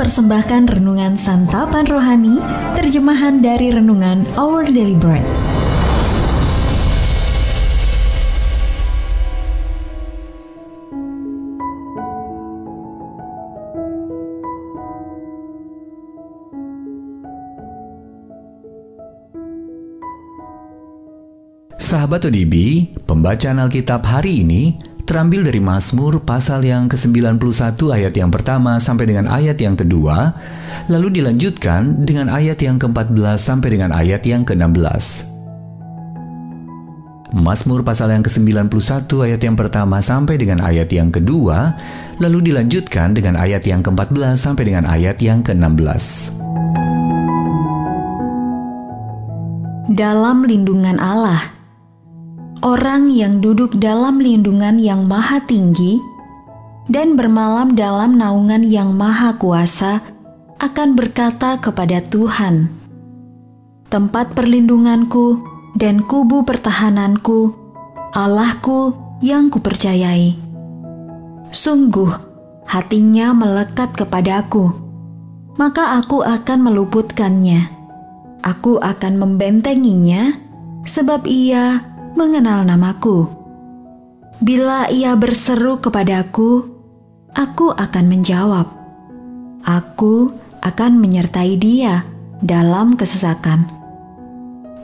mempersembahkan renungan santapan rohani, terjemahan dari renungan Our Daily Bread. Sahabat ODB, pembacaan Alkitab hari ini terambil dari Mazmur pasal yang ke-91 ayat yang pertama sampai dengan ayat yang kedua, lalu dilanjutkan dengan ayat yang ke-14 sampai dengan ayat yang ke-16. Mazmur pasal yang ke-91 ayat yang pertama sampai dengan ayat yang kedua, lalu dilanjutkan dengan ayat yang ke-14 sampai dengan ayat yang ke-16. Dalam lindungan Allah, orang yang duduk dalam lindungan yang maha tinggi dan bermalam dalam naungan yang maha kuasa akan berkata kepada Tuhan, "Tempat perlindunganku dan kubu pertahananku, Allahku yang kupercayai." Sungguh, hatinya melekat kepadaku, maka aku akan meluputkannya. Aku akan membentenginya, sebab ia mengenal namaku. Bila ia berseru kepadaku, aku akan menjawab. Aku akan menyertai dia dalam kesesakan.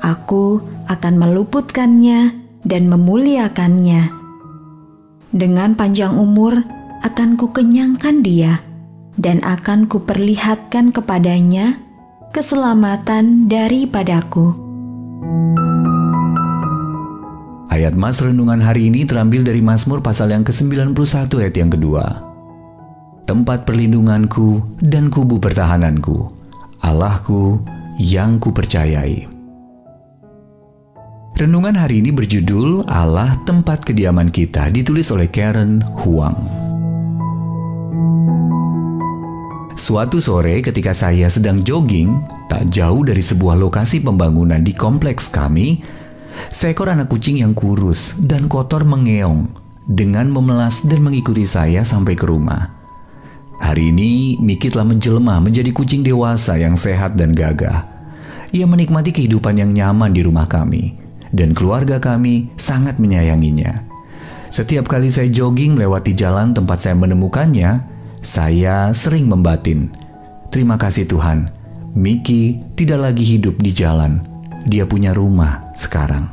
Aku akan meluputkannya dan memuliakannya. Dengan panjang umur akan kukenyangkan dia dan akan kuperlihatkan kepadanya keselamatan daripadaku. Ayat Mas Renungan hari ini terambil dari Mazmur pasal yang ke-91 ayat yang kedua. Tempat perlindunganku dan kubu pertahananku, Allahku yang kupercayai. Renungan hari ini berjudul Allah tempat kediaman kita ditulis oleh Karen Huang. Suatu sore ketika saya sedang jogging, tak jauh dari sebuah lokasi pembangunan di kompleks kami, Seekor anak kucing yang kurus dan kotor mengeong dengan memelas dan mengikuti saya sampai ke rumah. Hari ini, Miki telah menjelma menjadi kucing dewasa yang sehat dan gagah. Ia menikmati kehidupan yang nyaman di rumah kami, dan keluarga kami sangat menyayanginya. Setiap kali saya jogging melewati jalan tempat saya menemukannya, saya sering membatin, "Terima kasih Tuhan, Miki tidak lagi hidup di jalan. Dia punya rumah sekarang."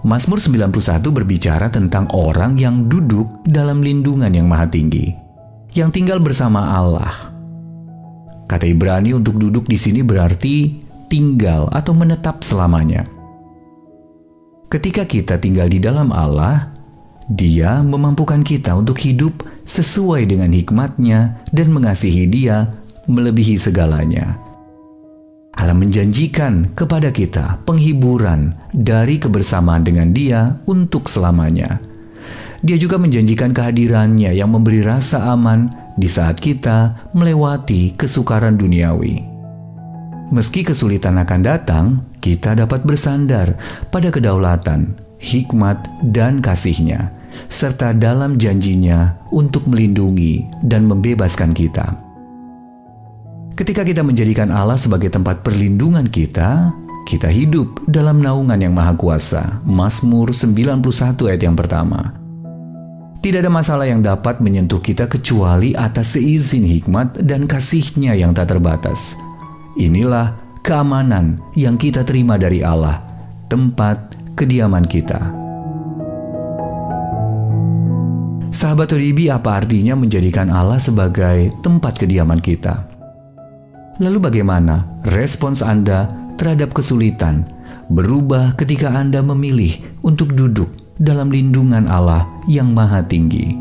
Mazmur 91 berbicara tentang orang yang duduk dalam lindungan yang maha tinggi, yang tinggal bersama Allah. Kata Ibrani untuk duduk di sini berarti tinggal atau menetap selamanya. Ketika kita tinggal di dalam Allah, Dia memampukan kita untuk hidup sesuai dengan hikmatnya dan mengasihi Dia melebihi segalanya. Menjanjikan kepada kita penghiburan dari kebersamaan dengan Dia untuk selamanya. Dia juga menjanjikan kehadirannya yang memberi rasa aman di saat kita melewati kesukaran duniawi. Meski kesulitan akan datang, kita dapat bersandar pada kedaulatan, hikmat, dan kasihnya, serta dalam janjinya untuk melindungi dan membebaskan kita. Ketika kita menjadikan Allah sebagai tempat perlindungan kita, kita hidup dalam naungan yang maha kuasa. Mazmur 91 ayat yang pertama. Tidak ada masalah yang dapat menyentuh kita kecuali atas seizin hikmat dan kasihnya yang tak terbatas. Inilah keamanan yang kita terima dari Allah, tempat kediaman kita. Sahabat Oribi, apa artinya menjadikan Allah sebagai tempat kediaman kita? Lalu bagaimana respons Anda terhadap kesulitan berubah ketika Anda memilih untuk duduk dalam lindungan Allah yang maha tinggi?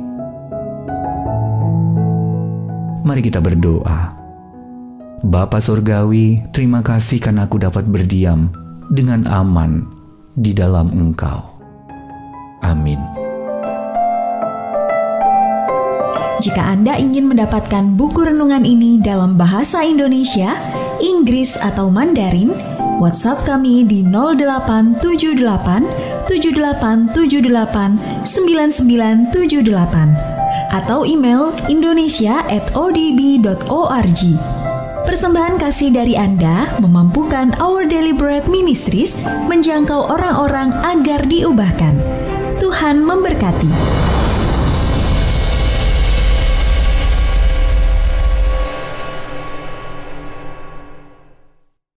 Mari kita berdoa. Bapa Surgawi, terima kasih karena aku dapat berdiam dengan aman di dalam Engkau. Amin. Jika Anda ingin mendapatkan buku renungan ini dalam bahasa Indonesia, Inggris atau Mandarin, WhatsApp kami di 0878 7878 9978. atau email indonesia@odb.org. Persembahan kasih dari Anda memampukan Our Daily Bread Ministries menjangkau orang-orang agar diubahkan. Tuhan memberkati.